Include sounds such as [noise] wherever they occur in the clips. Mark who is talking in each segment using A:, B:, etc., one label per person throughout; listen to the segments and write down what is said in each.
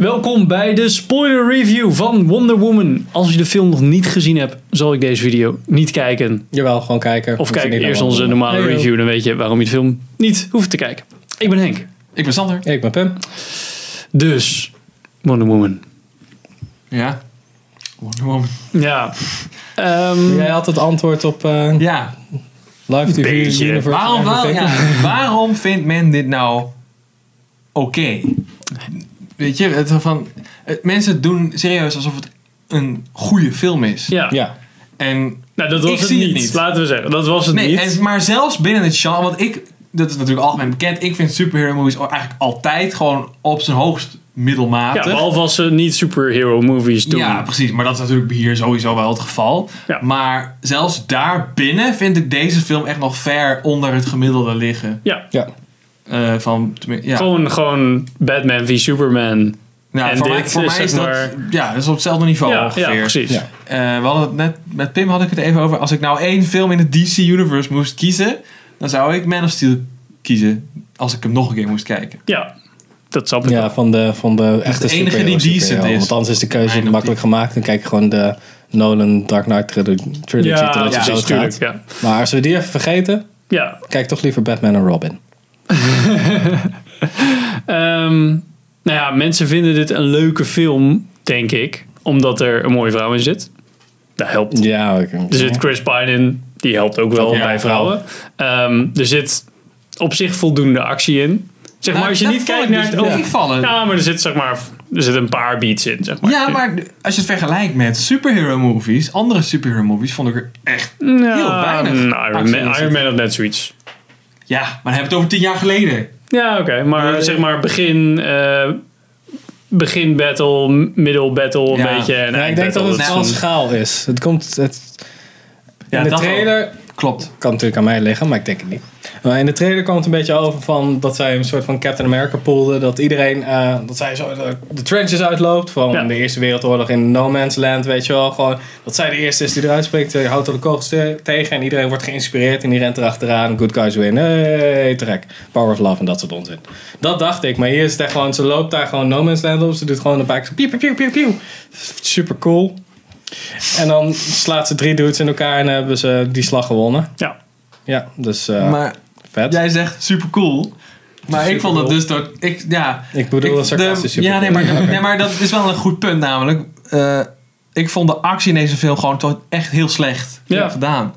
A: Welkom bij de spoiler review van Wonder Woman. Als je de film nog niet gezien hebt, zal ik deze video niet kijken.
B: Jawel, gewoon kijken.
A: Of kijk eerst onze normale
B: Hey,
A: review, dan weet je waarom je de film niet hoeft te kijken. Ik ben Henk.
C: Ik ben Sander.
B: Ik ben Pim.
A: Dus, Wonder Woman.
C: Ja. Wonder Woman.
A: Ja. [laughs] Ehm,
B: Jij had het antwoord op eh,
C: Ja.
B: Live TV
A: Beetje.
B: Universe.
C: Waarom, wel,
B: everything.
C: ja. Waarom vindt men dit nou oké? Weet je, het van, het, mensen doen serieus alsof het een goede film is.
A: ja.
B: Ja.
C: En
A: Nou, dat was
C: Ik
A: het
C: zie het
A: niet. Laten we zeggen, dat was het
C: Nee,
A: niet.
C: en, maar zelfs binnen het genre, want ik, dat is natuurlijk algemeen bekend, ik vind superhero movies eigenlijk altijd gewoon op zijn hoogst
A: ja,
C: middelmatig.
A: behalve als ze niet superhero movies doen.
C: Ja, precies. Maar dat is natuurlijk hier sowieso wel het geval.
A: Ja.
C: Maar zelfs daarbinnen vind ik deze film echt nog ver onder het gemiddelde liggen.
A: Ja.
B: Ja.
C: Eh, van, ja.
A: Gewoon, gewoon Batman v Superman.
C: Nou,
A: en
C: voor mij, voor
A: is
C: mij
A: zeg
C: is dat,
A: maar-
C: ja, dat is op hetzelfde niveau
A: Ja,
C: ongeveer.
A: ja, precies.
B: Ja.
C: Eh, we hadden het net, met Pim had ik het even over. Als ik nou één film in het DC Universe moest kiezen, dan zou ik Man of Steel kiezen. Als ik hem nog een keer moest kijken.
A: Ja, dat snap ik
B: Ja,
A: wel.
B: van de, van de echte
C: de enige die decent is.
B: Want anders is de keuze
C: Mijn
B: makkelijk gemaakt. Dan kijk je gewoon de Nolan Dark Knight trilogy, trilogy
A: Ja,
B: totdat dood
A: tuurlijk.
B: gaat.
A: Ja.
B: Maar als we die even vergeten,
A: ja.
B: kijk toch liever Batman en Robin. [laughs] [laughs]
A: Ehm, nou ja, mensen vinden dit een leuke film, denk ik. Omdat er een mooie vrouw in zit. Dat helpt.
B: Ja, ik,
A: Er zit Chris Pine in. Die helpt ook wel
C: Ja,
A: bij vrouwen. Ehm, er zit op zich voldoende actie in. Zeg maar, als je niet kijkt naar het
C: dus
A: over...
C: meevallen.
A: Ja, maar er zit zeg maar... Er zit een paar beats in, zeg maar.
C: Ja, maar als je het vergelijkt met superhero movies, andere superhero movies, vond ik er echt heel weinig. actie
A: Iron
C: in
A: Man, Iron
C: zitten.
A: Man had net zoiets.
C: Ja, maar dan hebben we het over tien jaar geleden.
A: Ja, oké. maar
C: Eh,
A: zeg maar begin... eh, begin battle, middel battle een beetje. En
B: Ja, ik denk dat het wel
A: een-
B: schaal is. Het komt... Het,
C: Ja,
B: in de
C: wel. Klopt.
B: kan natuurlijk aan mij liggen, maar ik denk het niet. Maar in de trailer kwam het een beetje over van dat zij een soort van Captain America poelden. Dat iedereen, eh, dat zij zo de, de trenches uitloopt. Van
A: Ja.
B: de Eerste Wereldoorlog in No Man's Land, weet je wel. Gewoon dat zij de eerste is die eruit spreekt. Je houdt er de kogels te- tegen en iedereen wordt geïnspireerd. En die rent erachteraan. Good guys win. Hey, trek. Power of love en dat soort onzin. Dat dacht ik. Maar hier is het echt gewoon, ze loopt daar gewoon No Man's Land op. Ze doet gewoon een paar keer piu, piu, piu, piu, piu. Super cool. En dan slaat ze drie dudes in elkaar en hebben ze die slag gewonnen.
A: Ja.
B: Ja, dus eh,
C: maar
B: vet.
C: jij zegt super cool. Maar ik vond het dus door. Ik, ja,
B: ik bedoel een sarcastisch
C: de- Ja, nee maar, [laughs] nee, maar dat is wel een goed punt namelijk. Eh, ik vond de actie in deze film gewoon toch echt heel slecht
A: Ja.
C: gedaan.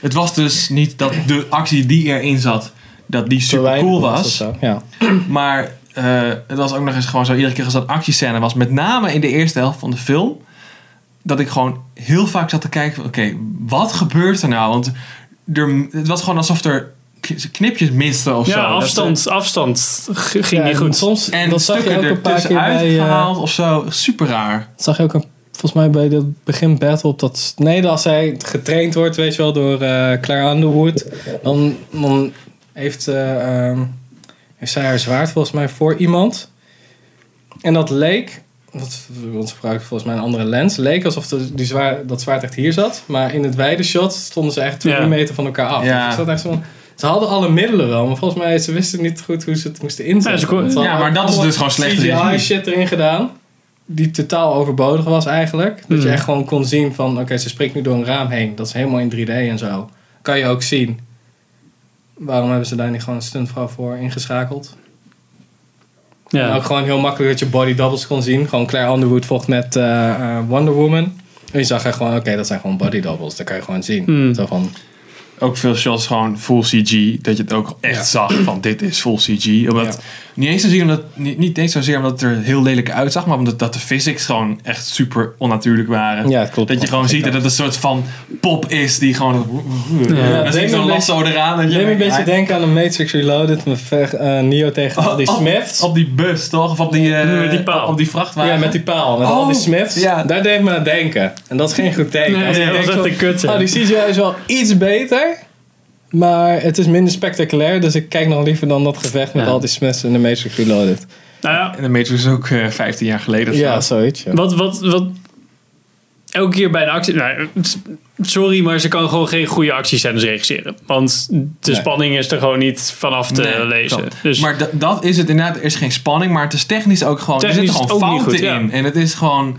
C: Het was dus niet dat de actie die erin zat, dat die super cool was.
B: Zo. Ja. [clears throat]
C: Maar eh, het was ook nog eens gewoon zo, iedere keer als dat actiescène was, met name in de eerste helft van de film, dat ik gewoon heel vaak zat te kijken van, oké, wat gebeurt er nou? Want er, het was gewoon alsof er knipjes misten of zo.
A: Ja,
C: Dat
A: afstand, afstand ging
B: Ja,
A: niet goed.
B: Soms,
C: en
B: dat zag je ook een paar keer bij... eh,
C: gehaald of zo. Super raar.
B: dat zag je ook een, volgens mij bij de begin battle op dat... Nee, als hij getraind wordt, weet je wel, door eh, Claire Underwood. Dan, dan heeft, eh, ehm, heeft zij haar zwaard volgens mij voor iemand. En dat leek... Dat, want ze gebruiken volgens mij een andere lens. leek alsof de, die zwaar, dat zwaard echt hier zat. Maar in het wijde shot stonden ze echt twee
A: Ja.
B: meter van elkaar af.
C: Ja.
B: Dus ik zat echt zo van- ze hadden alle middelen wel, maar volgens mij ze wisten niet goed hoe ze het moesten inzetten.
A: Ja,
C: Ja, maar dat is dus gewoon slechte
B: CGI shit erin gedaan. Die totaal overbodig was eigenlijk. Dat je
A: Hmm.
B: echt gewoon kon zien van... Oké, ze springt nu door een raam heen. Dat is helemaal in 3D en zo. Kan je ook zien. Waarom hebben ze daar niet gewoon een stuntvrouw voor ingeschakeld? En
A: Ja.
B: ook gewoon heel makkelijk dat je body doubles kon zien. Gewoon Claire Underwood vocht met eh, eh, Wonder Woman. En je zag echt gewoon... Oké, dat zijn gewoon body doubles. Dat kan je gewoon zien.
A: Hmm.
B: Zo van...
C: Ook veel shots gewoon full CG. Dat je het ook echt
B: Ja.
C: zag van dit is full CG. Omdat,
B: Ja.
C: Niet eens zozeer omdat, niet, niet eens zozeer omdat het er heel lelijk uitzag. Maar omdat dat de physics gewoon echt super onnatuurlijk waren.
B: Ja, het klopt.
C: Dat je gewoon ziet dat het een soort van pop is die gewoon...
A: Ja,
C: dan zie zo'n
B: een
C: lasso eraan. En je
B: een beetje denken aan de Matrix Reloaded. Met eh, Neo tegen al die
C: op,
B: Smiths.
C: op die bus, toch? Of op die, eh,
A: Met die paal.
C: Op die vrachtwagen.
B: Ja, met die paal, met
C: Oh,
B: al die Smiths.
C: ja.
B: Daar deed me aan denken. En dat is geen goed teken.
A: Nee, dat was echt een.
B: Oh, die CGI is wel iets beter. Maar het is minder spectaculair. Dus ik kijk nog liever dan dat gevecht met
C: Ja.
B: al die Smiths in de Matrix Reloaded.
A: Nou ja,
C: En de Matrix is ook eh 15 jaar geleden.
B: Ja,
C: zo.
B: zoiets. Ja.
A: wat, wat, wat elke keer bij een actie... Nou, sorry, maar ze kan gewoon geen goede actiescènes regisseren. Want de
B: Nee.
A: spanning is er gewoon niet vanaf te
C: Nee,
A: lezen.
C: klopt.
A: Dus
C: Maar da- dat is het inderdaad. Er is geen spanning, maar het is technisch ook gewoon.
A: Technisch
C: er zitten gewoon fouten
A: goed, ja.
C: in. En het is gewoon.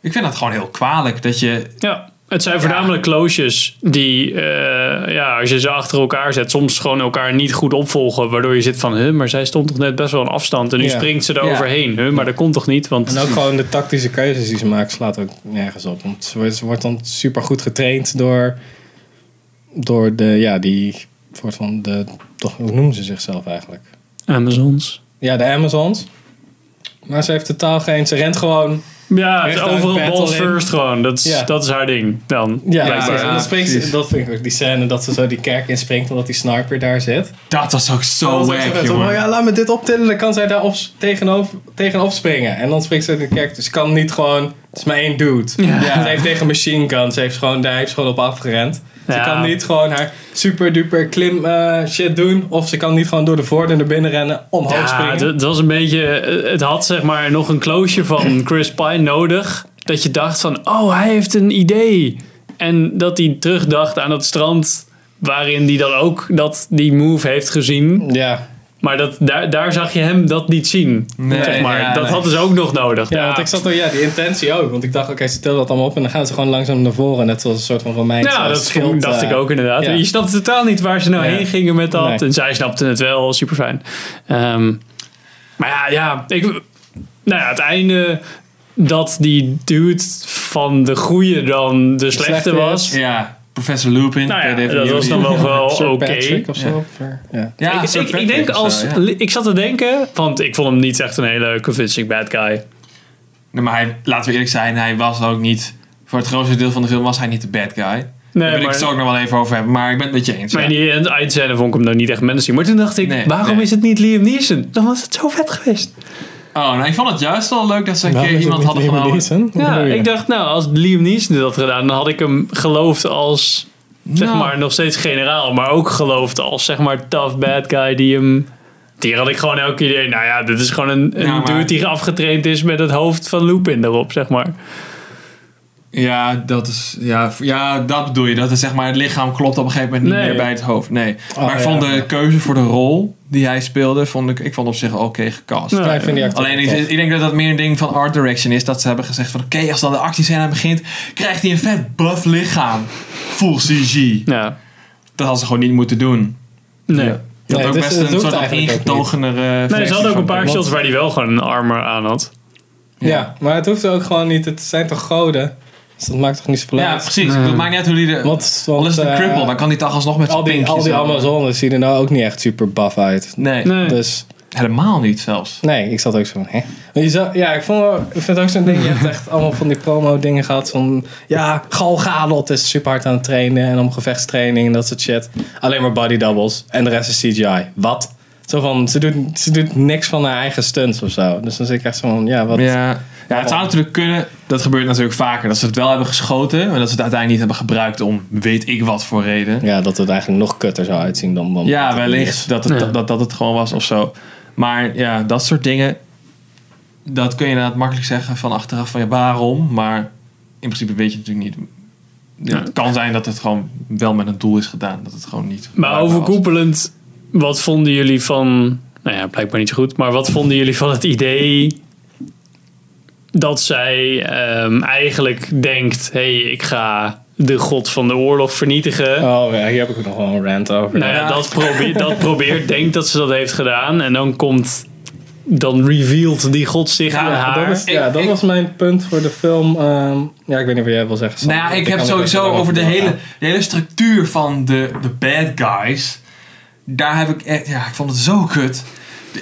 C: Ik vind dat gewoon heel kwalijk dat je.
A: ja, het zijn voornamelijk kloosjes die, eh, ja, als je ze achter elkaar zet, soms gewoon elkaar niet goed opvolgen. Waardoor je zit van, huh, maar zij stond toch net best wel een afstand. En nu
B: Ja.
A: springt ze er
C: Ja.
A: overheen. Huh, maar dat komt toch niet? Want
B: En ook gewoon de tactische keuzes die ze maakt slaat ook nergens op. Want ze wordt, ze wordt dan super goed getraind door, door de, ja, die soort van, de, toch, hoe noemen ze zichzelf eigenlijk?
A: Amazons.
B: Ja, de Amazons. Maar ze heeft totaal geen, ze rent gewoon.
A: Ja, het overal balls
B: in.
A: first gewoon. Dat is,
B: Ja.
A: dat is haar ding dan.
B: Ja. En dan springt ze- dat vind ik ook die scène dat ze zo die kerk inspringt omdat die sniper daar zit.
C: Dat was ook zo wack, jongen.
B: oh ja, laat me dit optillen, dan kan zij daar op, tegenop, tegenop springen. En dan springt ze in de kerk. Dus kan niet gewoon, het is maar één dude.
A: Ja.
B: Ze heeft tegen machine gun, ze heeft gewoon, daar heeft gewoon op afgerend. Ze
A: Ja.
B: kan niet gewoon haar super duper klim eh, shit doen. Of ze kan niet gewoon door de voordeur naar binnen rennen, omhoog
A: Ja,
B: springen.
A: het, het was een beetje. Het had zeg maar nog een kloosje van [clears throat] Chris Pine nodig. Dat je dacht van, oh, hij heeft een idee. En dat hij terugdacht aan het strand. Waarin hij dan ook dat die move heeft gezien.
B: Ja.
A: Maar dat, daar, daar zag je hem dat niet zien.
C: Nee,
A: zeg maar.
C: ja,
A: dat
C: nee.
A: hadden ze ook nog nodig.
B: Ja, want ik zat er, ja, die intentie ook. Want ik dacht, oké, ze tillen dat allemaal op en dan gaan ze gewoon langzaam naar voren. Net zoals een soort van Romeins
A: Ja, dat
B: schild,
A: dacht
B: eh,
A: ik ook inderdaad.
B: ja.
A: Je snapte totaal niet waar ze nou
B: Ja.
A: heen gingen met dat.
B: Nee.
A: En zij snapte het wel, super fijn. maar ja, ja ik, nou ja, het einde dat die dude van de goede dan de slechte
B: slechte
A: was.
C: Ja, Professor Lupin.
A: Nou ja, dat was dan wel, wel oké.
C: Ja.
B: of, eh, Ja.
C: Ja,
A: ik, ik, denk
C: of zo,
A: als
C: ja.
A: ik zat te denken, want ik vond hem niet echt een hele convincing bad guy.
C: Nee, maar hij, laten we eerlijk zijn, hij was ook niet. Voor het grootste deel van de film was hij niet de bad guy.
A: Nee,
C: Daar wil ik het zo ook nog wel even over hebben, maar ik ben het met je eens.
A: maar
C: ja.
A: in die eindscène vond ik hem nou niet echt menacing. Maar toen dacht ik,
C: Nee,
A: waarom
C: nee.
A: is het niet Liam Neeson? Dan was het zo vet geweest.
C: Oh, nou, ik vond het juist wel leuk dat ze een keer iemand hadden
B: Liam
C: genomen.
A: Ja, ik dacht, nou, als Liam Neeson dit had gedaan, dan had ik hem geloofd als, zeg
C: Nou.
A: maar, nog steeds generaal. Maar ook geloofd als, zeg maar, tough bad guy die hem... Die had ik gewoon elke idee, nou ja, dit is gewoon een, een
C: Ja, maar-
A: dude die afgetraind is met het hoofd van Lupin erop, zeg maar.
C: Ja, dat is, ja, ja, dat bedoel je. Dat is zeg maar, het lichaam klopt op een gegeven moment niet
A: Nee.
C: meer bij het hoofd. Nee.
B: Oh,
C: maar ik
B: ja,
C: vond de
B: ja.
C: keuze voor de rol die hij speelde, vond ik, ik vond op zich oké gecast.
A: Ja,
B: ik vind die acteur
C: Alleen ik, denk dat dat meer een ding van art direction is. Dat ze hebben gezegd van oké, als dan de actiescène begint, krijgt hij een vet buff lichaam. Full CG.
A: Ja,
C: Dat hadden ze gewoon niet moeten doen.
A: nee.
C: Had
B: Nee,
C: ook best
B: het
C: een soort ingetogenere
A: Nee, ze hadden ook een paar shots waar hij wel gewoon een armor aan had.
B: Ja, maar het hoeft ook gewoon niet. Het zijn toch goden? Dus dat maakt toch niet zoveel
C: Ja,
B: uit?
C: precies. Het maakt niet uit hoe die er...
B: Want,
C: Al
B: want
C: is het een
B: eh,
C: cripple, dan kan hij toch alsnog met zijn
B: al die,
C: pinkjes
B: al die
C: zo.
B: Amazones zien er nou ook niet echt super buff uit.
C: Nee,
A: Nee.
B: Dus
C: helemaal niet zelfs.
B: nee, ik zat ook zo van, hè? Maar je zou, ja, ik, vond, wel- ik vind het ook zo'n ding. Je hebt echt allemaal van die promo dingen gehad. Van, ja, Gal Gadot is super hard aan het trainen. En om gevechtstraining en dat soort shit. Alleen maar body doubles. En de rest is CGI. Wat? Zo van, ze doet, ze doet niks van haar eigen stunts of zo. Dus dan zit ik echt zo van, ja, wat?
C: Ja, ja, het zou natuurlijk kunnen. Dat gebeurt natuurlijk vaker. Dat ze het wel hebben geschoten. Maar dat ze het uiteindelijk niet hebben gebruikt om weet ik wat voor reden.
B: Ja, dat het eigenlijk nog kutter zou uitzien dan... dan
C: Ja, wellicht dat het,
A: Ja.
C: dat, dat het gewoon was of zo. Maar ja, dat soort dingen. Dat kun je inderdaad makkelijk zeggen van achteraf van ja, waarom. Maar in principe weet je het natuurlijk niet.
A: Ja.
C: Het kan zijn dat het gewoon wel met een doel is gedaan. Dat het gewoon niet.
A: Maar
C: was.
A: overkoepelend, wat vonden jullie van... Nou ja, blijkbaar niet zo goed. Maar wat vonden jullie van het idee dat zij ehm, eigenlijk denkt... Hé, hey, ik ga de god van de oorlog vernietigen.
B: Oh ja, hier heb ik nog wel een rant over.
A: Nou ja,
C: Ja.
A: dat, probeert, [laughs] dat probeert, denkt dat ze dat heeft gedaan. En dan komt... Dan revealt die god zich
C: Ja,
A: aan haar.
B: Dat, is, ja,
C: Ik-
B: dat
C: ik-
B: was mijn punt voor de film. ehm, ja, ik weet niet wat jij wil zeggen. Sam.
C: Nou ja, ik heb sowieso over de hele, de hele structuur van de, de bad guys. Daar heb ik echt, ja, ik vond het zo kut.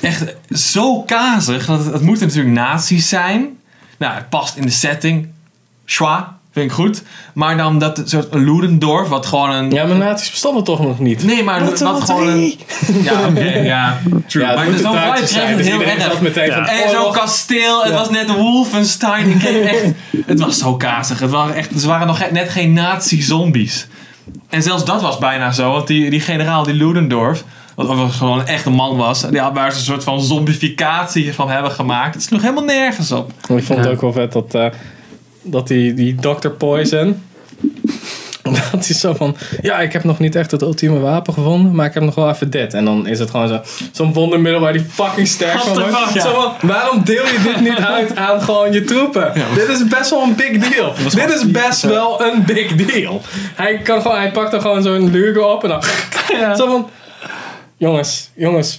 C: Echt zo kazig. Dat het, het moeten natuurlijk nazi's zijn. Nou, het past in de setting. Schwa, vind ik goed. Maar dan dat soort Ludendorff, wat gewoon een.
B: Ja, maar nazi's bestonden toch nog niet?
C: Nee, maar wat,
B: Wat
C: gewoon een. [laughs] Ja, oké, ja. True.
B: Ja,
C: maar
B: het
C: kreeg
B: zijn.
C: het
B: Dus
C: heel erg.
B: meteen
A: Ja.
C: En zo'n kasteel, het
B: Ja.
C: was net Wolfenstein. Ik echt, [laughs] het was zo kazig. Het waren echt, ze waren nog net geen nazi-zombies. En zelfs dat was bijna zo, want die, die generaal, die Ludendorff, wat overigens gewoon een echte man was, die had waar ze een soort van zombificatie van hebben gemaakt. Het sloeg helemaal nergens op.
B: Ik vond het
A: Ja.
B: ook wel vet dat... eh, dat die, die Dr. Poison. [laughs] Dat hij zo van, ja, ik heb nog niet echt het ultieme wapen gevonden, maar ik heb nog wel even dit. En dan is het gewoon zo, zo'n wondermiddel waar die fucking sterk van wordt. Zo van, waarom deel je dit niet uit aan gewoon je troepen? Dit is best wel een big deal. Dit is best wel een big deal. Hij, kan gewoon, hij pakt er gewoon zo'n luger op en dan... Zo van, jongens, jongens,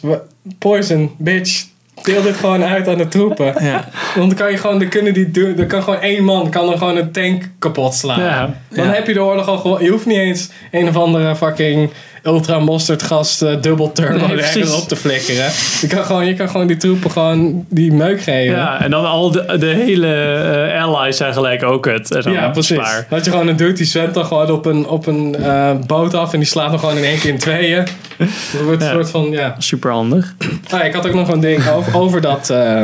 B: poison, bitch, deel dit gewoon uit aan de troepen. [laughs]
C: Ja.
B: Want dan kan je gewoon, dan kunnen die doen, dan kan gewoon één man kan dan gewoon een tank kapot slaan.
A: Ja.
B: Dan
C: Ja.
B: heb je de oorlog al gewoon, je hoeft niet eens een of andere fucking ultra mosterdgast uh, dubbel turbo
A: Nee,
B: ergens op te flikkeren. Je kan gewoon, je kan gewoon die troepen gewoon die meuk geven.
A: Ja, en dan al de, de hele eh, allies zijn gelijk ook het. En dan
B: Ja, precies. Dat je gewoon een dude die zwemt dan gewoon op een, op een eh, boot af en die slaat hem gewoon in één keer in tweeën. Dat wordt een
A: Ja.
B: soort van, ja.
A: Super handig.
B: Ah, ik had ook nog een ding [laughs] over, over dat, eh,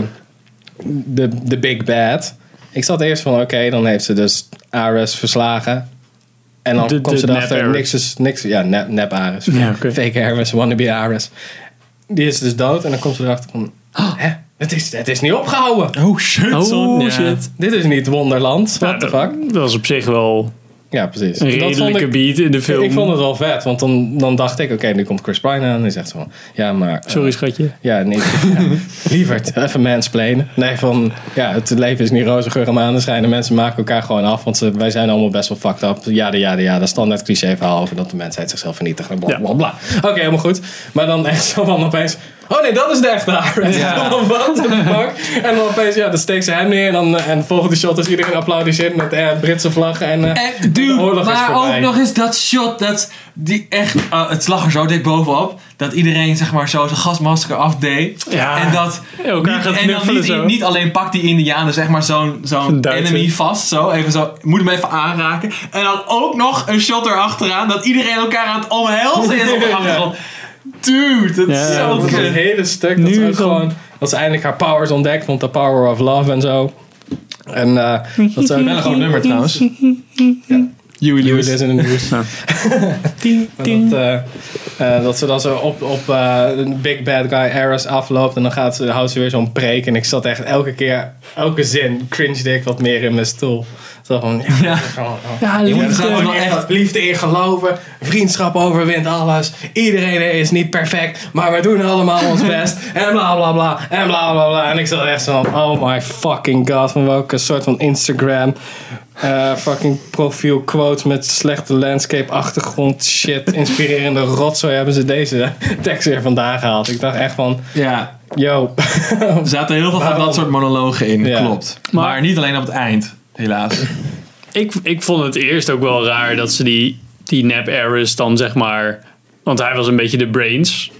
B: de, de Big Bad. Ik zat eerst van, oké, dan heeft ze dus Ares verslagen. En dan
A: De-
B: komt ze erachter, niks is, niks, ja, nep, nep Ares.
A: Ja. [laughs]
B: Fake Ares, wannabe Ares. Die is dus dood en dan komt ze erachter van,
A: Oh.
B: hè, het is, het is niet opgehouden.
C: Oh shit.
A: Oh.
C: Ja.
A: shit.
B: Dit is niet Wonderland, what
A: Ja,
B: the
A: dat-
B: fuck.
A: Dat was op zich wel
B: Ja, precies.
A: een
B: Dat vond
A: redelijke
B: ik-
A: beat in de film.
B: Ik vond het wel vet, want dan, dan dacht ik, oké, nu komt Chris Pine aan. En die zegt van, ja, maar... eh,
A: Sorry schatje.
B: ja, nee. [laughs] ja, lieverd, even mansplainen. Nee, van, ja, het leven is niet roze geur en maneschijn. Mensen maken elkaar gewoon af, want ze, wij zijn allemaal best wel fucked up. Ja, ja, ja, dat standaard cliché verhaal over dat de mensheid zichzelf vernietigt. en Bla, bla, bla. Oké, helemaal goed. Maar dan echt zo van opeens... Oh nee, dat is de echte Ares.
C: Ja. [laughs]
B: What the fuck? En dan opeens, ja, dan steekt ze hem neer. En dan en de volgende shot is iedereen applaudisseert met eh, Britse vlaggen. En, eh,
C: En,
B: de is
C: maar
B: voorbij.
C: ook nog eens dat shot, dat die echt, uh, het lag er zo dik bovenop, dat iedereen zeg maar zo zijn gasmasker afdeed.
A: Ja.
C: En dat,
A: Elkaar
C: niet,
A: gaat
C: en dan niet,
A: zo.
C: niet alleen pakt die indianen zeg maar zo'n zo'n enemy vast, zo, even zo, moet hem even aanraken. En dan ook nog een shot erachteraan, dat iedereen elkaar aan het omhelzen is op de [laughs] achtergrond. Dude, dat
A: Ja,
C: is
A: ja,
C: zo
B: Dat is een hele stuk. Dat
A: Nu
B: ze gewoon. Dat ze eindelijk haar powers ontdekt. Want de power of love en zo. En eh, dat ze ook.
C: Wel een goed nummer trouwens.
B: Huey Lewis is in de nieuws. [laughs] Dat, eh, eh, dat ze dan zo op, op eh, een big bad guy Ares afloopt. En dan gaat ze, houdt ze weer zo'n preek. En ik zat echt elke keer, elke zin, cringe ik wat meer in mijn stoel. Zo van, ja,
C: Ja.
B: gewoon.
A: Ja,
B: Je moet
A: liefde.
C: wel
B: echt liefde in geloven. Vriendschap overwint alles. Iedereen is niet perfect. Maar we doen allemaal ons [laughs] best. En bla bla bla. En bla bla bla. En ik zat echt zo van, oh my fucking god. Van welke soort van Instagram. eh, fucking profiel quotes met slechte landscape achtergrond shit. Inspirerende rotzooi hebben ze deze tekst weer vandaan gehaald. Ik dacht echt van,
C: Ja,
B: yo. [laughs]
C: er zaten heel veel van dat soort monologen in,
B: Ja.
C: klopt. Maar,
A: Maar-
C: niet alleen op het eind, helaas.
A: Ik, ik vond het eerst ook wel raar dat ze die, die Nap Aris dan zeg maar... Want hij was een beetje de brains.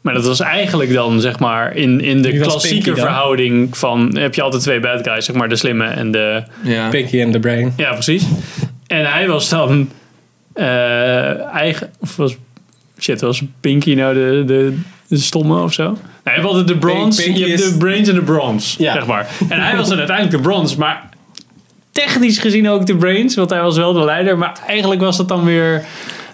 A: Maar dat was eigenlijk dan zeg maar in, in de klassieke verhouding van... Heb je altijd twee bad guys, zeg maar de slimme en de...
C: Ja.
B: Pinky and the brain.
A: Ja, precies. En hij was dan eh, eigen... Of was... Shit, was Pinky nou de, de, de stomme of zo? Nee, je hebt altijd de bronze. Je hebt de brains en de bronze,
B: Ja.
A: zeg maar. En hij was dan uiteindelijk de bronze, maar technisch gezien ook de brains, want hij was wel de leider. Maar eigenlijk was dat dan weer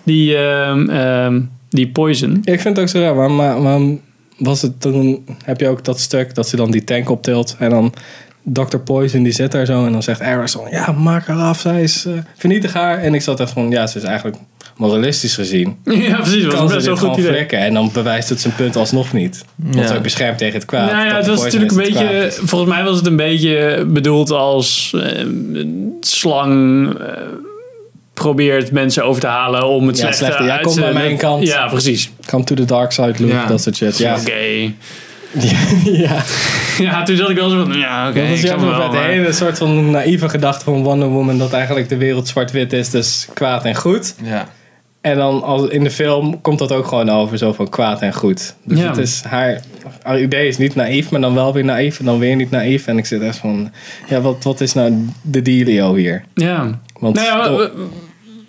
A: die, ehm, ehm, die poison.
B: Ik vind het ook zo raar. Waarom, was het toen... Heb je ook dat stuk dat ze dan die tank optilt. En dan Dr. Poison die zit daar zo. En dan zegt van... Ja, maak haar af. Zij is... eh, vernietig haar. En ik zat echt van... Ja, ze is eigenlijk moralistisch gezien. [laughs]
A: Ja, precies. Dat
B: Kan
A: was
B: ze
A: best wel goed
B: gewoon
A: idee.
B: flikken. En dan bewijst het zijn punt alsnog niet. Want
C: Ja.
B: ze beschermt tegen het kwaad.
A: Nou ja, het was natuurlijk een beetje. Volgens mij was het een beetje bedoeld als eh, een slang. eh, probeert mensen over te halen om het
B: Ja,
A: slechte
B: slechte. Ja,
A: uit
B: kom
A: te-
B: bij mijn kant.
A: Ja, precies.
B: Come to the dark side, Luke.
C: Ja.
B: Dat soort shit. Ja.
A: Oké. [laughs]
B: ja.
A: Ja, toen zat ik wel zo van, ja, oké.
B: dat is jammer met de hele soort van naïeve gedachte van Wonder Woman. Dat eigenlijk de wereld zwart-wit is. Dus kwaad en goed.
C: Ja.
B: En dan als in de film komt dat ook gewoon over, zo van kwaad en goed. Dus
A: Ja.
B: het is haar, haar idee is niet naïef, maar dan wel weer naïef en dan weer niet naïef. En ik zit echt van, ja, wat, wat is nou de dealio hier?
A: Ja.
B: Want
A: Nou ja,
B: oh,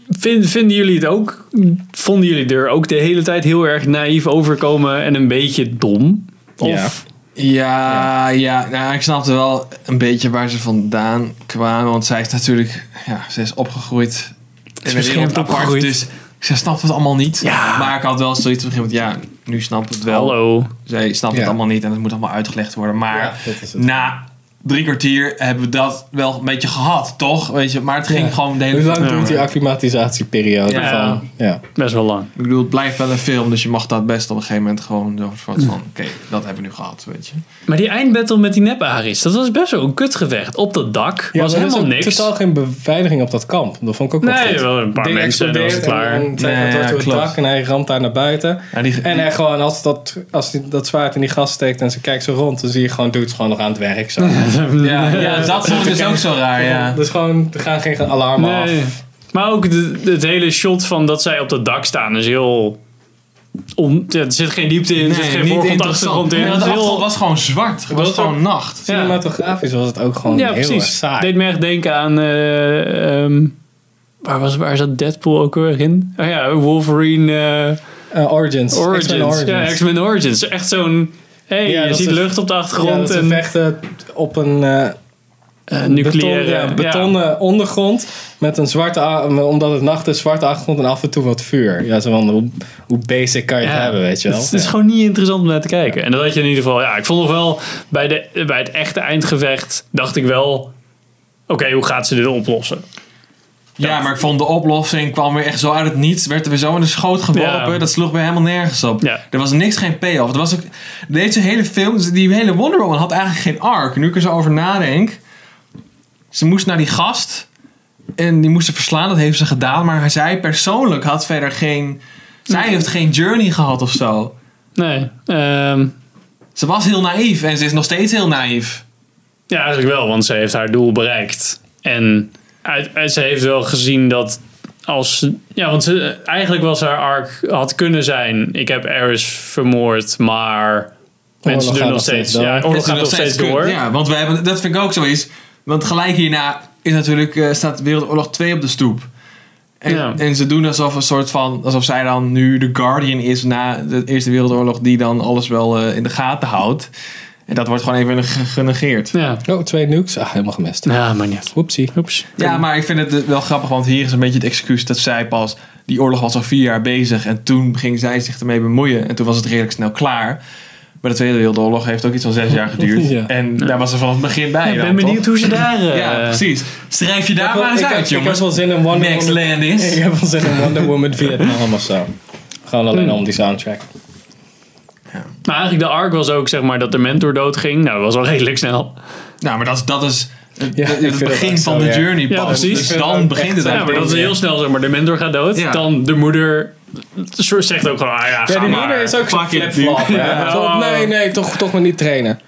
A: vind- vinden jullie het ook? Vonden jullie er ook de hele tijd heel erg naïef overkomen en een beetje dom? Of,
C: Ja, ja, nou, ik snapte wel een beetje waar ze vandaan kwamen. Want zij is natuurlijk, ja, ze is opgegroeid in een
A: beschermd
C: wereld apart.
A: opgegroeid.
C: Dus ze snapt het allemaal niet.
A: Ja.
C: Maar ik had wel zoiets van, ja, nu snapt het wel.
A: hallo.
C: Zij snapt
B: Ja.
C: het allemaal niet en het moet allemaal uitgelegd worden. Maar
B: Ja, dat is het.
C: na drie kwartier hebben we dat wel een beetje gehad, toch? Weet je, maar het ging
B: Ja.
C: gewoon de
B: Hoe
C: hele
B: lang
A: Ja,
B: duurt die acclimatisatieperiode
C: Ja.
B: van... Ja.
A: Best wel lang.
C: Ik bedoel, het blijft wel een film, dus je mag dat best op een gegeven moment gewoon zo van, oké, dat hebben we nu gehad, weet je.
A: Maar die eindbattle met die nep-Aris, dat was best wel een kutgevecht. Op dat dak
B: Ja,
A: was
B: er
A: helemaal niks.
B: totaal geen beveiliging op dat kamp. Dat vond ik ook wel
A: Nee,
B: goed.
A: wel een paar
B: Ding
A: mensen en dan was het klaar.
B: En, en, zeg maar,
C: Nee,
B: door
C: ja,
B: het
C: klopt.
B: dak en hij ramt daar naar buiten.
C: Ja, die,
B: En hij gewoon, als, dat, als hij dat zwaard in die gas steekt en ze kijkt zo rond, dan zie je gewoon dudes gewoon nog aan het werk. Zo. [laughs] [laughs]
C: ja, ja, dat vond ik dus ook zo raar, ja.
B: Dus gewoon, er gaan geen alarmen
A: Nee.
B: af.
A: Maar ook de, het hele shot van dat zij op dat dak staan is heel... On, ja, er zit geen diepte in, er zit geen voorgrond, achtergrond in.
C: Nee,
A: Het heel-
C: was gewoon zwart. Het was
B: was ook-
C: gewoon nacht.
A: Ja.
B: Cinematografisch was het ook gewoon
A: ja,
B: heel erg
A: precies.
B: saai.
A: Deed me echt denken aan... eh, ehm, waar, was, waar zat Deadpool ook weer in? Oh ja, Wolverine eh,
B: Eh, Origins.
A: Origins.
B: X-Men Origins.
A: Ja, X-Men Origins. Echt zo'n... Hey,
B: Ja,
A: je ziet lucht op de
B: Ja,
A: achtergrond
B: ze
A: en
B: vechten op een eh,
A: eh, nucleaire...
B: beton, ja, betonnen ondergrond met een zwarte, omdat het nacht is, zwarte achtergrond en af en toe wat vuur. Ja, zo van, hoe, hoe basic kan je het
A: Ja,
B: hebben, weet je wel.
A: Het is
B: Ja.
A: gewoon niet interessant om naar te kijken. En dat had je in ieder geval... Ja, ik vond nog wel... Bij, de, bij het echte eindgevecht dacht ik wel... Oké, hoe gaat ze dit oplossen?
C: Ja, maar ik vond de oplossing kwam weer echt zo uit het niets. Werd er weer zo in de schoot geworpen.
A: Ja.
C: Dat sloeg weer helemaal nergens op.
A: Ja.
C: Er was niks, geen payoff. Er was ook, deze hele film, die hele Wonder Woman had eigenlijk geen arc. Nu ik er zo over nadenk. Ze moest naar die gast. En die moest ze verslaan. Dat heeft ze gedaan. Maar zij persoonlijk had verder geen... Zij heeft geen journey gehad of zo.
A: Nee. ehm,
C: Ze was heel naïef. En ze is nog steeds heel naïef.
A: ja, eigenlijk wel. Want ze heeft haar doel bereikt. En uit, uit- ze heeft wel gezien dat als... Ja, want ze, eigenlijk was haar arc... Had kunnen zijn... Ik heb Eris vermoord, maar... Mensen doen
B: gaat
A: nog steeds...
B: door.
A: Ja, oorlog gaat nog steeds door.
C: Ja, want we hebben, dat vind ik ook zoiets. Want gelijk hierna is natuurlijk, eh, staat Wereldoorlog 2 op de stoep. En,
A: Ja.
C: en ze doen alsof een soort van, alsof zij dan nu de Guardian is na de Eerste Wereldoorlog, die dan alles wel eh, in de gaten houdt. En dat wordt gewoon even ge- genegeerd.
A: Ja.
B: Oh, twee nukes? Ah, helemaal gemist.
A: Ja, maar niet.
B: Oepsie.
A: Oeps.
C: Ja, maar ik vind het wel grappig, want hier is een beetje het excuus dat zij pas, die oorlog was al vier jaar bezig en toen ging zij zich ermee bemoeien en toen was het redelijk snel klaar. Maar de Tweede Wereldoorlog heeft ook iets van zes jaar geduurd. [laughs]
B: Ja.
C: En daar was ze vanaf het begin bij.
A: ik ben benieuwd
C: toch?
A: hoe ze daar... [laughs] eh,
C: Ja, precies. Schrijf je daar maar eens uit,
B: heb- Ik heb wel zin in Wonder
C: Max
B: Woman.
C: Landis. [laughs]
B: Ik heb wel zin in Wonder Woman Vietnam of zo. Gewoon alleen
A: Hmm.
B: om die soundtrack.
A: Maar eigenlijk de arc was ook zeg maar dat de mentor doodging. Nou, dat was al [laughs] redelijk snel.
C: Nou, maar dat is, dat is het,
B: Ja,
C: begin van
B: zo,
C: de
B: ja.
C: journey
A: Ja,
C: pas. Dus dan begint het
B: zo.
A: Ja, maar dat is heel snel zeg maar. De mentor gaat dood.
C: Ja.
A: Dan de moeder zegt ook gewoon, ah ja, ga
B: Ja, die
A: maar.
B: moeder is ook zo'n flip-flop.
A: Ja.
B: Zo, Nee, nee, toch, toch maar niet trainen.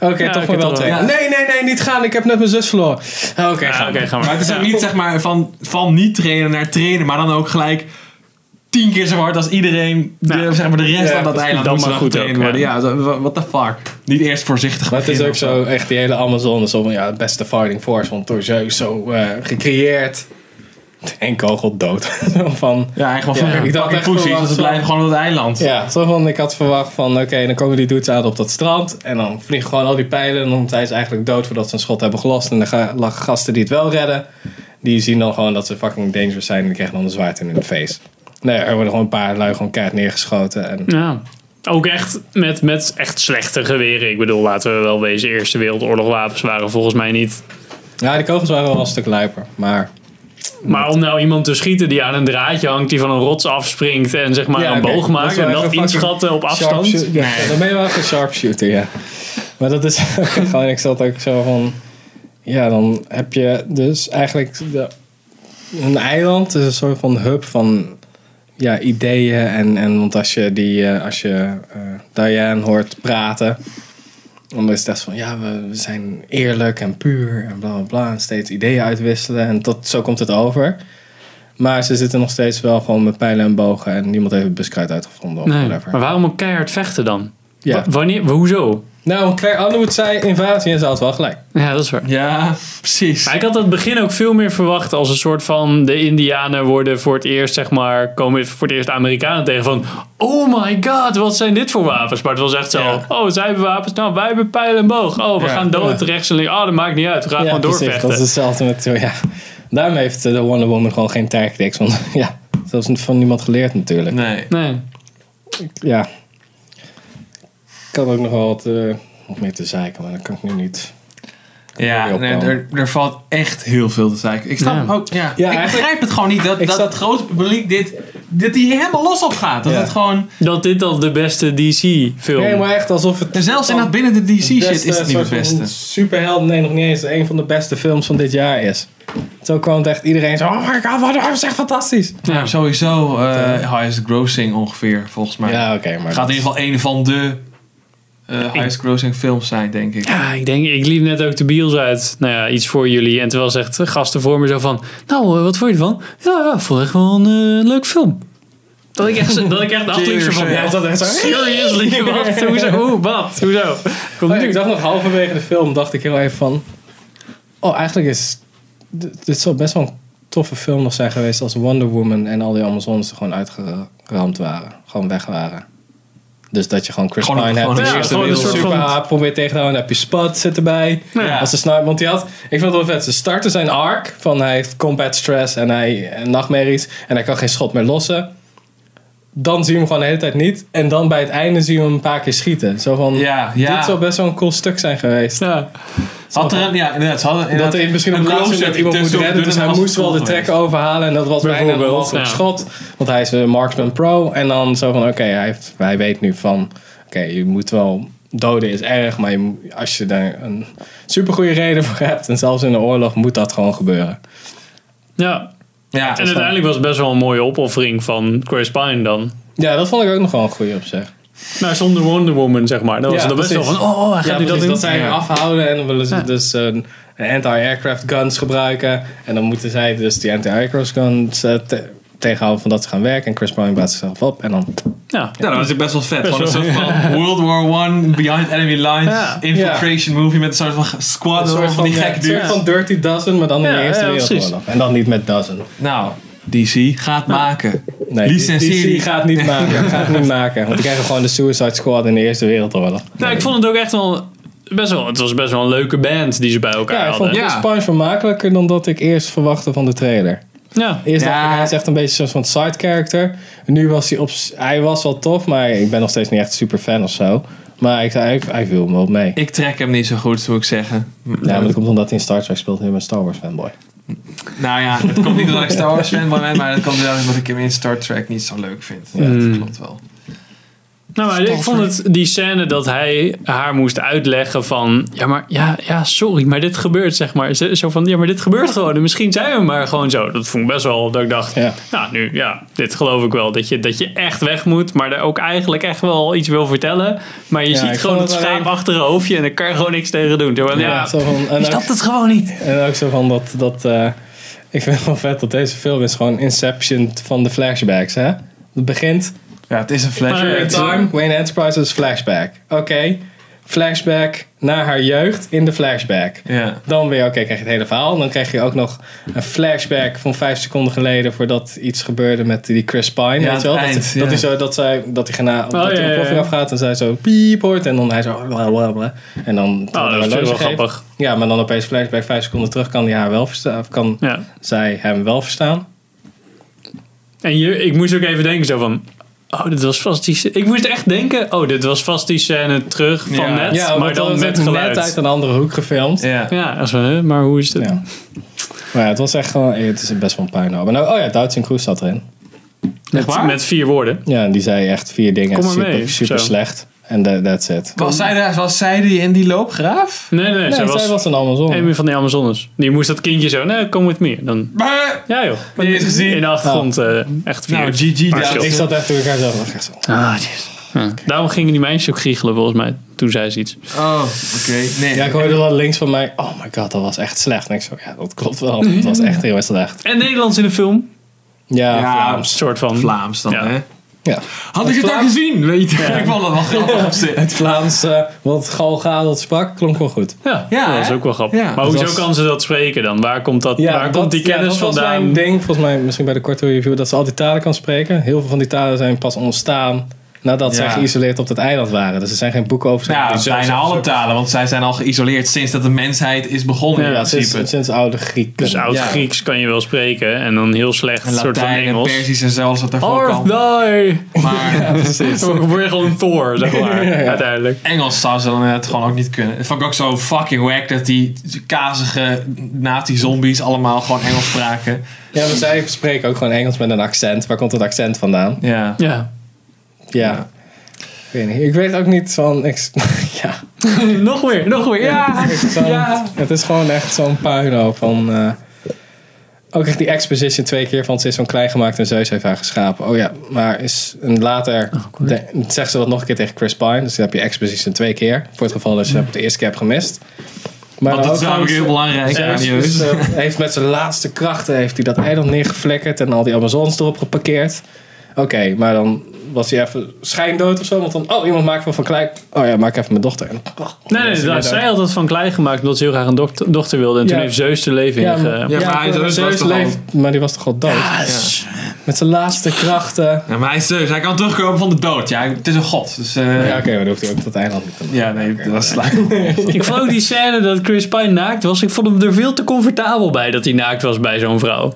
B: Oké,
A: Ja,
B: toch maar wel trainen.
C: ja.
B: Nee, nee, nee, niet gaan. Ik heb net mijn zus verloren. Oké,
A: Ja,
B: ga
A: Oké,
B: maar.
A: ga
C: Maar
A: maar.
C: het is ook
A: Ja.
C: niet zeg maar van, van niet trainen naar trainen, maar dan ook gelijk tien keer zo hard als iedereen, de, zeg maar de rest
B: Ja,
C: van dat eiland
A: Dan
C: moet
A: maar
C: dan
A: goed ook,
C: worden.
A: ja.
C: What the fuck. Niet eerst voorzichtig
B: Maar het is ook zo, echt die hele Amazon zo van, ja, het beste fighting force. Want door Zeus zo eh, gecreëerd. Eén kogel dood. [laughs] van,
C: Ja, eigenlijk
B: Ja,
C: van
B: ik dacht echt
C: poesies, dus ze
B: van-
C: blijven gewoon op het eiland.
B: ja, zo van, ik had verwacht van, oké, dan komen die dudes aan op dat strand. En dan vliegen gewoon al die pijlen. En dan zijn ze eigenlijk dood voordat ze een schot hebben gelost. En de ga- la- gasten die het wel redden, die zien dan gewoon dat ze fucking dangerous zijn. En die krijgen dan een zwaard in hun face. Nee, er worden gewoon een paar lui gewoon keihard neergeschoten. En
A: Ja. Ook echt met, met echt slechte geweren. Ik bedoel, laten we wel wezen. Eerste Wereldoorlog wapens waren volgens mij niet.
B: ja, die kogels waren wel een stuk lijper. Maar
A: Maar om nou iemand te schieten die aan een draadje hangt, die van een rots afspringt en zeg maar
B: Ja,
A: een boog maakt en dat inschatten op afstand.
B: Dan ben je wel een sharpshooter, ja. Maar dat is [laughs] gewoon, ik zat ook zo van... Ja, dan heb je dus eigenlijk de, een eiland. is een soort van hub van ja, ideeën. En, en want als je, die, eh, als je eh, Diane hoort praten... Dan is het echt van, ja, we, we zijn eerlijk en puur en bla bla bla. En steeds ideeën uitwisselen. En dat, zo komt het over. Maar ze zitten nog steeds wel gewoon met pijlen en bogen. En niemand heeft het buskruid uitgevonden of
A: Nee,
B: whatever.
A: maar waarom ook keihard vechten dan?
B: Ja.
A: Wa- Wanneer, hoezo?
B: Nou, Claire Underwood zei invasie en ze had wel gelijk.
A: Ja, dat is waar.
C: Ja, precies.
A: Maar ik had het begin ook veel meer verwacht als een soort van de Indianen worden voor het eerst, zeg maar, komen voor het eerst de Amerikanen tegen van, oh my god, wat zijn dit voor wapens? Maar het was echt zo,
B: Ja.
A: oh, zij hebben wapens, nou, wij hebben pijl en boog. Oh, we
C: Ja.
A: gaan dood,
B: Ja.
A: rechts en links. Oh, dat maakt niet uit, we gaan gewoon
B: precies.
A: doorvechten.
B: Dat is hetzelfde met, ja. Daarom heeft eh, de Wonder Woman gewoon geen tactics. Want [laughs] ja, dat is van niemand geleerd natuurlijk.
C: Nee.
A: Nee.
B: Ja. Ik kan ook nog wel wat, eh, nog meer te zeiken, maar dat kan ik nu niet.
C: Ja, nee, er, er valt echt heel veel te zeiken. Ik snap
A: Ja.
C: hem ook. Ja.
B: Ja,
C: ik begrijp het gewoon niet dat, dat
B: zat-
C: het grote publiek dit, dat die helemaal los op gaat. Dat
B: Ja.
C: het gewoon.
A: Dat dit al de beste DC-film
B: Nee, maar echt alsof het...
C: En zelfs in dat binnen de DC shit
B: beste
C: is het niet het beste.
B: Superheld, nee, nog niet eens. Een van de beste films van dit jaar is. Zo kwam het echt iedereen zo... Oh my god, wat dat is echt fantastisch.
C: Ja, sowieso eh highest grossing ongeveer, volgens mij.
B: Ja, oké, maar...
C: Gaat in ieder geval een van de eh, highest grossing films zijn, denk ik.
A: Ja, ik denk, ik liep net ook de bios uit. Nou ja, iets voor jullie. En terwijl zegt gasten voor me zo van... Nou, eh, wat vond je ervan? Ja, ja, ik vond echt wel een eh, leuk film. Dat ik echt, dat ik echt achterliep zo van... Ja,
B: dat echt zo...
A: seriously? [laughs] Wat? Hoezo? Hoe? Wat? Hoezo? Komt
B: Oh,
A: nu.
B: ik dacht nog halverwege de film, dacht ik heel even van... Oh, eigenlijk is... Dit, dit zou best wel een toffe film nog zijn geweest als Wonder Woman en al die Amazones er gewoon uitgeramd waren. Gewoon weg waren. Dus dat je gewoon Chris
C: Gewoon-
B: Pine
C: gewoon
B: hebt, de eerste
A: gewoon een
B: wereld super haat probeert tegen te houden. Dan heb je Spud zit erbij.
C: Ja.
B: Als de sniper, want die had, ik vond het wel vet. Ze starten zijn arc van hij heeft combat stress en hij en nachtmerries en hij kan geen schot meer lossen. Dan zie je hem gewoon de hele tijd niet. En dan bij het einde zie je hem een paar keer schieten. Zo van,
C: Ja, ja.
B: dit zou best wel een cool stuk zijn geweest.
A: Ja.
C: Had er een, ja, inderdaad. Ze hadden
B: Dat hij misschien op
C: een close-up
B: moment iemand moet redden. Dus hij moest wel de trekker overhalen. En dat was bijna een
A: Bijvoorbeeld,
B: mogelijk
A: ja.
B: schot. Want hij is een marksman pro. En dan zo van, oké, hij, heeft- hij weet nu van... Oké, je moet wel... Doden is erg, maar je, als je daar een supergoeie reden voor hebt... en zelfs in een oorlog moet dat gewoon gebeuren.
A: ja.
C: Ja,
A: En uiteindelijk was het best wel een mooie opoffering van Chris Pine dan.
B: Ja, dat vond ik ook nog wel een goeie op zich.
A: Nou, zonder Wonder Woman, zeg maar. Dat was
B: Ja,
A: het best wel van, oh, hij gaat
B: Ja,
A: nu dat doen.
B: dat zij hem afhouden en dan willen ze
A: Ja.
B: dus een, een anti-aircraft guns gebruiken. En dan moeten zij dus die anti-aircraft guns eh, te- tegenhouden van dat ze gaan werken. En Chris Pine blaast zichzelf op en dan...
A: Ja.
C: Ja, dat was best wel vet.
A: Best
C: een soort van [laughs] World War One, Behind Enemy Lines,
A: Ja.
C: infiltration movie met een soort van squad
B: Een soort
C: van die
B: ja, soort
C: dudes.
B: van Dirty Dozen, maar dan in
A: Ja,
B: de Eerste
A: ja.
B: Wereldoorlog. En dan niet met Dozen.
C: Nou, DC gaat maken.
B: Nee, die. gaat niet maken. [laughs] gaat niet maken. Want die krijgen gewoon de Suicide Squad in de Eerste Wereldoorlog.
A: Nou, ik vond het ook echt wel, best wel... Het was best wel een leuke band die ze bij elkaar
B: Ja, ik
A: hadden.
B: vond
C: Ja.
B: Pine vermakelijker dan dat ik eerst verwachtte van de trailer.
A: Ja.
B: Eerst
C: Ja.
B: dacht ik, hij is echt een beetje zo'n van side character. En nu was hij op... Hij was wel tof, maar ik ben nog steeds niet echt super fan of zo. Maar ik, hij, hij viel me wel mee.
C: Ik trek hem niet zo goed, moet ik zeggen.
B: Ja, maar dat komt omdat hij in Star Trek speelt en ik ben een Star Wars fanboy.
C: Nou ja, het komt niet omdat ik Star [laughs] Wars fan ben, maar het komt wel omdat ik hem in Star Trek niet zo leuk vind. Ja,
A: Mm.
C: dat klopt wel.
A: Nou, maar ik vond het die scène dat hij haar moest uitleggen van... Ja, maar ja, ja, sorry, maar dit gebeurt, zeg maar. Zo van, ja, maar dit gebeurt gewoon. En misschien zijn we maar gewoon zo. Dat vond ik best wel dat ik dacht...
B: Ja.
A: Nou, nu, ja, dit geloof ik wel. Dat je, dat je echt weg moet, maar er ook eigenlijk echt wel iets wil vertellen. Maar je
B: Ja,
A: ziet gewoon het schaap
B: alleen-
A: achter een hoofdje en daar kan je gewoon niks tegen doen. Zo van, ja,
B: zo van, en,
A: je
B: ook,
A: snapt het gewoon niet.
B: en ook zo van dat... dat eh, ik vind het wel vet dat deze film is gewoon Inception van de flashbacks. Hè? Het begint...
C: Ja, het is een flash.
A: Maar,
B: In
A: het-
B: time, Wayne Enterprises flashback. Oké, flashback naar haar jeugd in de flashback.
C: Ja.
B: Dan weer, oké, krijg je het hele verhaal. Dan krijg je ook nog een flashback van vijf seconden geleden voordat iets gebeurde met die Chris Pine.
C: Ja,
B: weet je wel? Dat,
C: eind,
B: dat,
C: ja.
B: hij zo, dat, zij, dat hij gena, dat
A: ja,
B: hij
A: ja,
B: een ontploffing
A: ja.
B: afgaat en zij zo piep hoort. En dan hij zo bla bla bla. En dan
A: Oh, dat is wel
B: geeft.
A: grappig.
B: Ja, maar dan opeens flashback vijf seconden terug kan hij haar wel verstaan. Of kan
A: Ja.
B: zij hem wel verstaan.
A: En je, ik moest ook even denken zo van... Oh, dit was vast die... scè- Ik moest echt denken... Oh, dit was vast die scène terug van
C: Ja.
A: net.
B: ja,
A: maar dan met geluid.
B: net uit een andere hoek gefilmd.
C: Ja.
A: Ja, als we, hè, maar hoe is het?
B: Ja. Maar ja, het was echt gewoon, het is best wel een puinhoop. En nou, oh ja, Duits en Kroes zat erin.
A: Met,
C: waar?
A: met vier woorden.
B: Ja, en die zei echt vier dingen
A: Kom maar
B: super,
A: mee,
B: super
A: zo.
B: slecht. En that- that's it.
C: Was zij, de, was zij die in die loopgraaf?
A: Nee, nee,
B: Nee,
A: zij was,
B: zij was een Amazon.
A: een van die Amazones. Die moest dat kindje zo, nee, kom met me. Dan, ja joh.
C: Gezien.
A: In de achtergrond eh, echt vier.
C: Nou, GG.
B: Ik zat echt door elkaar zo. zo.
A: Ah, jeez. Ja. Daarom gingen die meisjes ook giechelen volgens mij. Toen zei ze iets.
C: Oh, oké. Nee.
B: Ja, ik hoorde wel links van mij. Oh my god, dat was echt slecht. En ik zo, ja, dat klopt wel. Het was echt heel erg slecht.
A: En Nederlands in de film.
B: Ja,
C: Ja,
A: Een
B: Vlaams.
A: soort van.
C: Vlaams dan,
A: Ja.
C: hè?
B: Ja.
C: Had ik het
B: Vlaams-
C: gezien? Weet je, [laughs] ik vond dat wel grappig op [laughs] zich.
B: Het Vlaams, eh, wat Gadot sprak, klonk wel goed.
A: Ja,
C: Ja,
A: dat is ook wel grappig.
C: Ja,
A: maar
B: dat
A: hoezo
B: was-
A: kan ze dat spreken dan? Waar komt, dat, waar komt
B: dat-
A: die
B: ja,
A: kennis
B: dat was
A: vandaan?
B: mijn ding, volgens mij misschien bij de korte review, dat ze al die talen kan spreken. Heel veel van die talen zijn pas ontstaan Nadat
C: Ja.
B: zij geïsoleerd op dat eiland waren. Dus er zijn geen boeken over.
C: Nou,
B: Die
C: bijna
B: zelfs-
C: alle talen, want zij zijn al geïsoleerd sinds dat de mensheid is begonnen.
A: Ja,
C: in
B: Ja,
C: principe.
B: sinds, sinds oude Grieken.
A: Dus oud-Grieks kan je wel spreken en dan heel slecht
C: En
A: een soort van
C: Latijn en
A: Engels.
C: Persisch en zelfs wat daarvoor kan.
A: die!
C: Maar
A: Dan word je gewoon een Thor, zeg maar, [laughs]
B: Ja, ja.
A: uiteindelijk.
C: Engels zou ze dan het gewoon ook niet kunnen. Het vond ik ook zo fucking wack dat die kazige nazi-zombies allemaal gewoon Engels spraken.
B: Ja, maar zij spreken ook gewoon Engels met een accent. Waar komt het accent vandaan?
C: Ja.
A: Ja.
B: Ja. Ik weet niet. Ik weet ook niet van... Ik, [laughs] ja. [laughs]
A: nog weer, nog weer. Ja.
B: Het is, zo'n-
A: Ja.
B: het is gewoon echt zo'n puinhoop van... eh, ook echt die exposition twee keer van ze is zo'n klein gemaakt en Zeus heeft haar geschapen. Oh ja, maar is en later de, zegt ze dat nog een keer tegen Chris Pine. Dus dan heb je exposition twee keer. Voor het geval dat je het de eerste keer hebt gemist. Maar
C: Want dat is
B: ook
C: namelijk heel belangrijk.
B: Zeus
C: serieus.
B: is, eh, heeft met zijn laatste krachten heeft hij dat eiland neergeflikkerd en al die Amazons erop geparkeerd. Oké, maar dan was hij even schijndood of zo. Want dan, oh, iemand maakt me van klein. Oh ja, maak even mijn dochter. En, oh,
A: Nee, nee, dat
B: weer
A: zij had het van klein gemaakt omdat ze heel graag een dochter, dochter wilde. En toen heeft Zeus de leven
B: Ja,
A: in.
B: maar,
C: Ja, maar hij
B: Zeus
C: was toch al-
B: leeft, maar die was toch al dood?
A: Ja,
B: Met zijn laatste krachten.
C: Ja, maar hij is Zeus. Hij kan terugkomen van de dood. Ja, het is een god. Dus, eh,
B: Ja, oké, maar dan hoeft hij ook dat eiland niet te maken.
C: ja, nee, dat was [laughs]
A: Ik vond ook die scène dat Chris Pine naakt was. Ik vond hem er veel te comfortabel bij dat hij naakt was bij zo'n vrouw.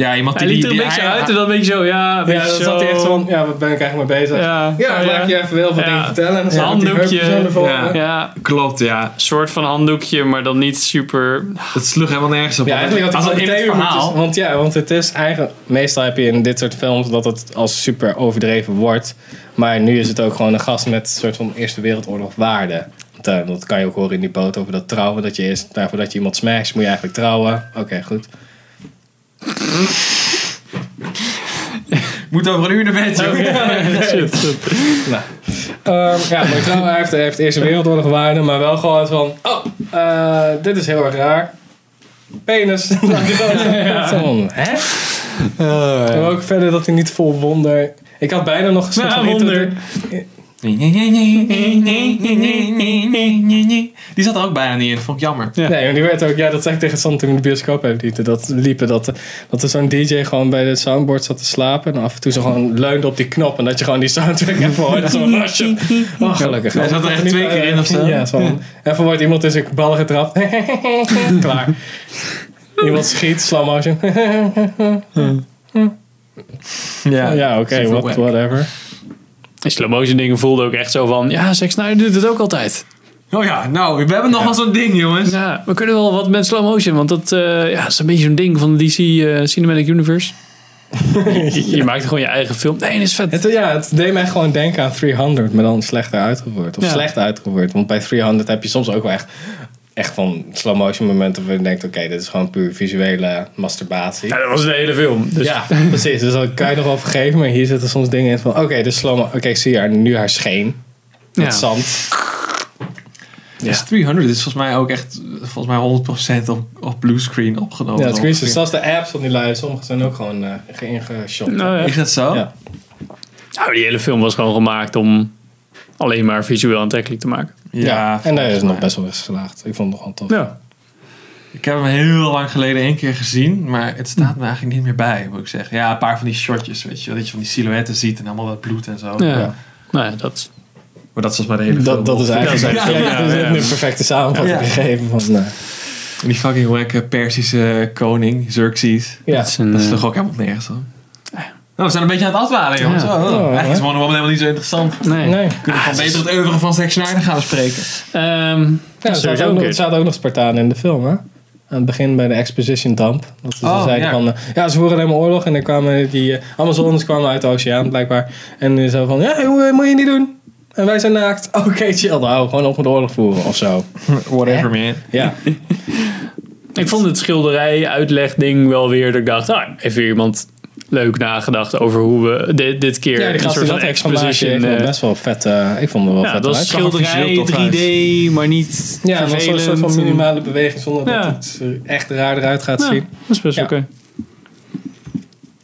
C: Ja, iemand
A: Hij
C: die...
A: liet er een
C: die-
A: beetje
C: hij-
A: uit en dan een beetje zo, ja, een
B: Ja, dan zat hij echt van, ja, waar ben ik eigenlijk mee bezig?
A: Ja,
B: Ja, laat ik je even heel veel
A: Ja.
B: dingen vertellen. En dan
A: Een handdoekje.
C: Ja.
A: Ja,
C: Klopt, ja.
A: een soort van handdoekje, maar dan niet super...
C: Het sloeg helemaal nergens op.
B: Ja, eigenlijk had hij
C: dat in het verhaal...
B: moeten- Want ja, want het is eigenlijk... Meestal heb je in dit soort films dat het als super overdreven wordt. Maar nu is het ook gewoon een gast met een soort van Eerste Wereldoorlog waarde. Want, eh, Dat kan je ook horen in die boot over dat trouwen. Dat je eerst, nou, voordat je iemand smasht, moet je eigenlijk trouwen. Oké, goed.
C: Moet over een uur naar bed, joh.
A: Shit, shit.
B: Nou. Ehm, ja, maar trouwen, hij heeft, heeft Eerste Wereldoorlog waarde. Maar wel gewoon van... Oh, eh, dit is heel erg raar. Penis. [laughs] Zo van, Hè? En ook verder dat hij niet vol wonder... Ik had bijna nog een soort
A: Ja,
B: van
A: wonder.
C: Die zat er ook bijna niet in. Vond ik jammer.
A: Ja.
B: Nee, maar die werd ook, ja, dat zei ik tegen Sam toen we in de bioscoop. Dat, liepen dat, dat er zo'n DJ gewoon bij de soundboard zat te slapen. En af en toe zo gewoon leunde op die knop. En dat je gewoon die soundtrack even hoorde. Zo'n lasje. Oh, gelukkig.
C: Hij zat er echt twee keer in of zo.
B: Ja, zo. Even wordt iemand in zijn ballen getrapt. [laughs] Klaar. Iemand schiet, slow motion.
C: Ja,
B: ja, oké,
C: super
B: what,
C: wack.
B: whatever.
A: Die slow motion dingen voelden ook echt zo van... Ja, Zack Snyder doet het ook altijd.
C: Oh ja, nou, we hebben nog wel zo'n ding, jongens.
A: Ja, we kunnen wel wat met slow motion. Want dat eh, ja, is een beetje zo'n ding van de DC eh, Cinematic Universe. [laughs] je, je maakt gewoon je eigen film. Nee, dat is vet.
B: Het, ja, het deed mij gewoon denken aan 300, maar dan slechter uitgevoerd. Of
A: Ja.
B: slecht uitgevoerd. Want bij 300 heb je soms ook wel echt, echt van slow motion momenten waar je denkt, oké, dit is gewoon puur visuele masturbatie.
A: Ja, dat was de hele film. Dus
B: Ja, precies. Dus dat kan je nog wel vergeven, maar hier zitten soms dingen in van, oké, dus slow mo- Oké, ik zie haar, nu haar scheen. Met
A: Ja.
B: zand.
C: Dus 300 is volgens mij ook echt, volgens mij 100% op, op bluescreen opgenomen.
B: Ja, het is. Zelfs de apps van die lui, sommige zijn ook gewoon uh.
A: Nou, ja.
C: Is dat zo?
B: Ja.
A: Nou, die hele film was gewoon gemaakt om alleen maar visueel aantrekkelijk te maken.
B: Ja, en daar is het nog best wel eens geslaagd. Ik vond het nog wel tof.
A: Ja.
C: Ik heb hem heel lang geleden één keer gezien, maar het staat me eigenlijk niet meer bij, moet ik zeggen. Ja, een paar van die shotjes, weet je wel, dat je van die silhouetten ziet en allemaal dat bloed en zo.
A: Ja.
B: Ja.
A: Nou ja, dat...
C: Maar dat is mij de hele film.
B: Dat, dat is eigenlijk
A: Dat is
B: ja,
A: eigenlijk-
B: ja,
A: ja,
B: ja,
A: ja.
B: een perfecte samenvatting
C: Ja.
B: gegeven van...
C: En die fucking wacke Persische koning, Xerxes.
B: ja.
A: dat is een,
C: Dat is
A: eh,
C: toch ook helemaal nergens op. Nou, we zijn een beetje aan het afdwalen, jongens.
A: Ja.
C: Oh, oh. Eigenlijk is? Wonder Woman helemaal niet zo interessant.
A: nee.
B: Nee.
C: We kunnen gewoon beter het oeuvre van Zack Snyder gaan bespreken.
A: Ehm,
B: Ja,
A: dat
B: er ook, nog, er zaten ook nog Spartanen in de film, hè? Aan het begin bij de Exposition Dump. Dat ze
C: Oh,
B: zeiden
C: ja.
B: van... eh, ja, ze voeren alleen maar oorlog. En dan kwamen die uh, Amazones kwamen uit de oceaan, blijkbaar. En die zo van... Ja, hoe, moet je niet doen. En wij zijn naakt. [laughs] Oké, chill. Nou, gewoon op met oorlog voeren of zo. [laughs]
C: Whatever, man.
B: Ja. [laughs]
A: Ik vond het schilderij uitleg ding wel weer dat ik dacht, ah, weer iemand leuk nagedacht over hoe we dit, dit keer
B: Ja, die
A: een soort van exposition...
B: wel
A: eh,
B: best wel vet... eh, ik vond het wel
A: ja,
B: vet
A: dat was
C: er
A: schilderij,
C: visueel tof uit.
A: 3D, maar niet
B: Ja, het was een soort van
A: vervelend.
B: minimale beweging zonder
A: Ja.
B: dat het er echt raar eruit gaat
A: Ja,
B: zien.
A: dat is best
B: Ja.
A: oké.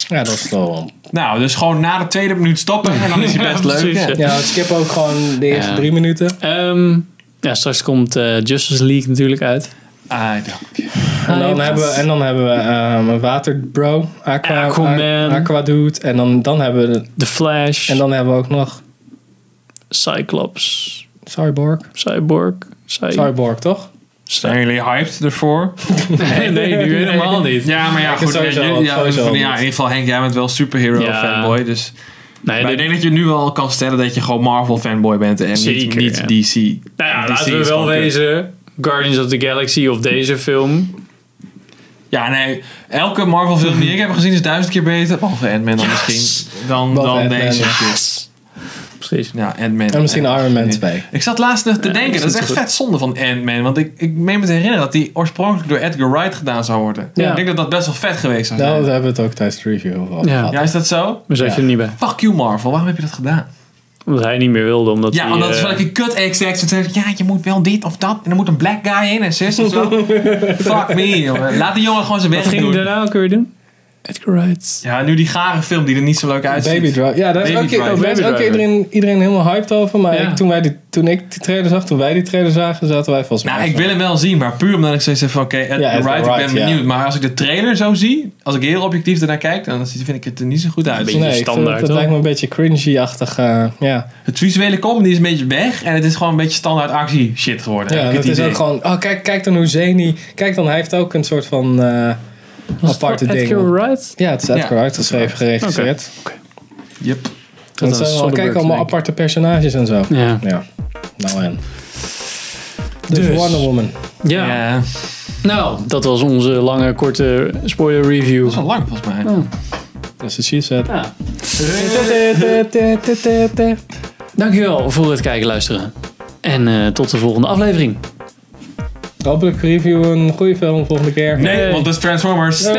B: Ja, dat is wel...
C: Nou, dus gewoon na de tweede minuut stoppen en dan is hij [laughs] best
A: Ja,
C: leuk.
A: precies,
C: Ja.
A: ja.
B: Skip ook gewoon de eerste
A: Ja.
B: drie minuten.
A: Ehm, ja, straks komt eh, Justice League natuurlijk uit.
C: Ah, dank.
B: En dan hebben we, en dan hebben we een waterbro, Aqua,
A: Aquaman.
B: Aqua Dude. En dan, dan hebben we, de-
A: The Flash.
B: en dan hebben we ook nog
A: Cyclops,
B: Cyborg.
A: Cyborg, Cy-
B: Cyborg, toch?
C: Zijn jullie hyped ervoor? [laughs]
A: Nee, [laughs] nee, nu helemaal niet.
C: Ja, maar ja,
B: Ik
C: goed.
B: sowieso
C: ja, ja, ja, in ieder geval Henk, jij bent wel superhero
A: Ja.
C: fanboy. Dus
A: Nee,
C: maar ik denk dat je nu wel kan stellen dat je gewoon Marvel fanboy bent en niet,
A: Zeker,
C: niet
A: ja.
C: DC.
A: nou ja,
C: DC
A: laten we
C: is
A: wel wezen. Guardians of the Galaxy of deze film.
C: Ja, nee. Elke Marvel film die ik heb gezien is duizend keer beter. Behalve Ant-Man dan misschien. Dan,
B: Behalve
C: dan
B: Ant-Man,
C: deze.
A: Precies.
C: Ja, Ant-Man.
B: En misschien Iron Man 2.
C: Ik zat laatst nog te
A: Ja,
C: denken, dat is echt vet zonde van Ant-Man. Want ik, ik meen me te herinneren dat die oorspronkelijk door Edgar Wright gedaan zou worden.
A: Ja.
C: Ik denk dat dat best wel vet geweest zou
B: Nou,
C: zijn.
B: daar hebben we het ook tijdens de review over
A: Ja.
B: gehad.
C: Ja, is dat zo?
A: Maar zat
B: Ja.
A: je er niet bij.
C: Fuck you Marvel, waarom heb je dat gedaan?
A: Omdat hij niet meer wilde. Omdat
C: Ja,
A: hij,
C: omdat het
A: eh,
C: is wel een kut exact. Ze zeggen, ja, je moet wel dit of dat. En er moet een black guy in en zus en zo. [laughs] Fuck me, jongen. Laat die jongen gewoon zijn
A: Wat
C: werk
A: ging hij
C: doen.
A: daarna ook weer doen? Edgar Wright.
C: Ja, nu die gare film die er niet zo leuk uitziet.
B: Baby Driver. Ja, daar is ook,
C: Driver.
B: daar is ook iedereen, iedereen helemaal hyped over. Maar
A: Ja.
B: ik, toen, wij die, toen ik die trailer zag, toen wij die trailer zagen, zaten wij volgens mij...
C: Nou, ik wil hem wel zien, maar puur omdat ik zoiets heb van, oké, Edgar
B: Ja, Edgar
C: Wright, ik ben
B: ja.
C: benieuwd. Maar als ik de trailer zo zie, als ik heel objectief ernaar kijk, dan vind ik het er niet zo goed uit.
A: beetje
B: Nee, ik vind
A: standaard,
B: het, lijkt me een beetje cringy-achtig. eh, ja,
C: Het visuele comedy is een beetje weg en het is gewoon een beetje standaard actie shit geworden.
B: ja dat
C: het
B: is
C: idee.
B: ook gewoon... Oh, kijk, kijk dan hoe zany... Kijk dan, hij heeft ook een soort van eh, aparte ding.
A: Edgar Wright?
B: Ja, het is Edgar
C: Ja,
B: Wright geschreven, geregisseerd.
C: Yep.
B: En
A: Dat was
B: zijn wel, kijk allemaal aparte personages en zo.
A: Ja.
B: Ja, nou en. Dus,
A: Dus.
B: Wonder Woman.
A: ja.
C: Ja.
A: Nou, dat was onze lange, korte spoiler review.
C: Dat is al lang volgens mij.
B: Dat is de she said.
A: Ja. Dankjewel voor het kijken en luisteren. En eh, tot de volgende aflevering.
B: Hopelijk review een goede film volgende keer.
C: Nee, want dat is Transformers.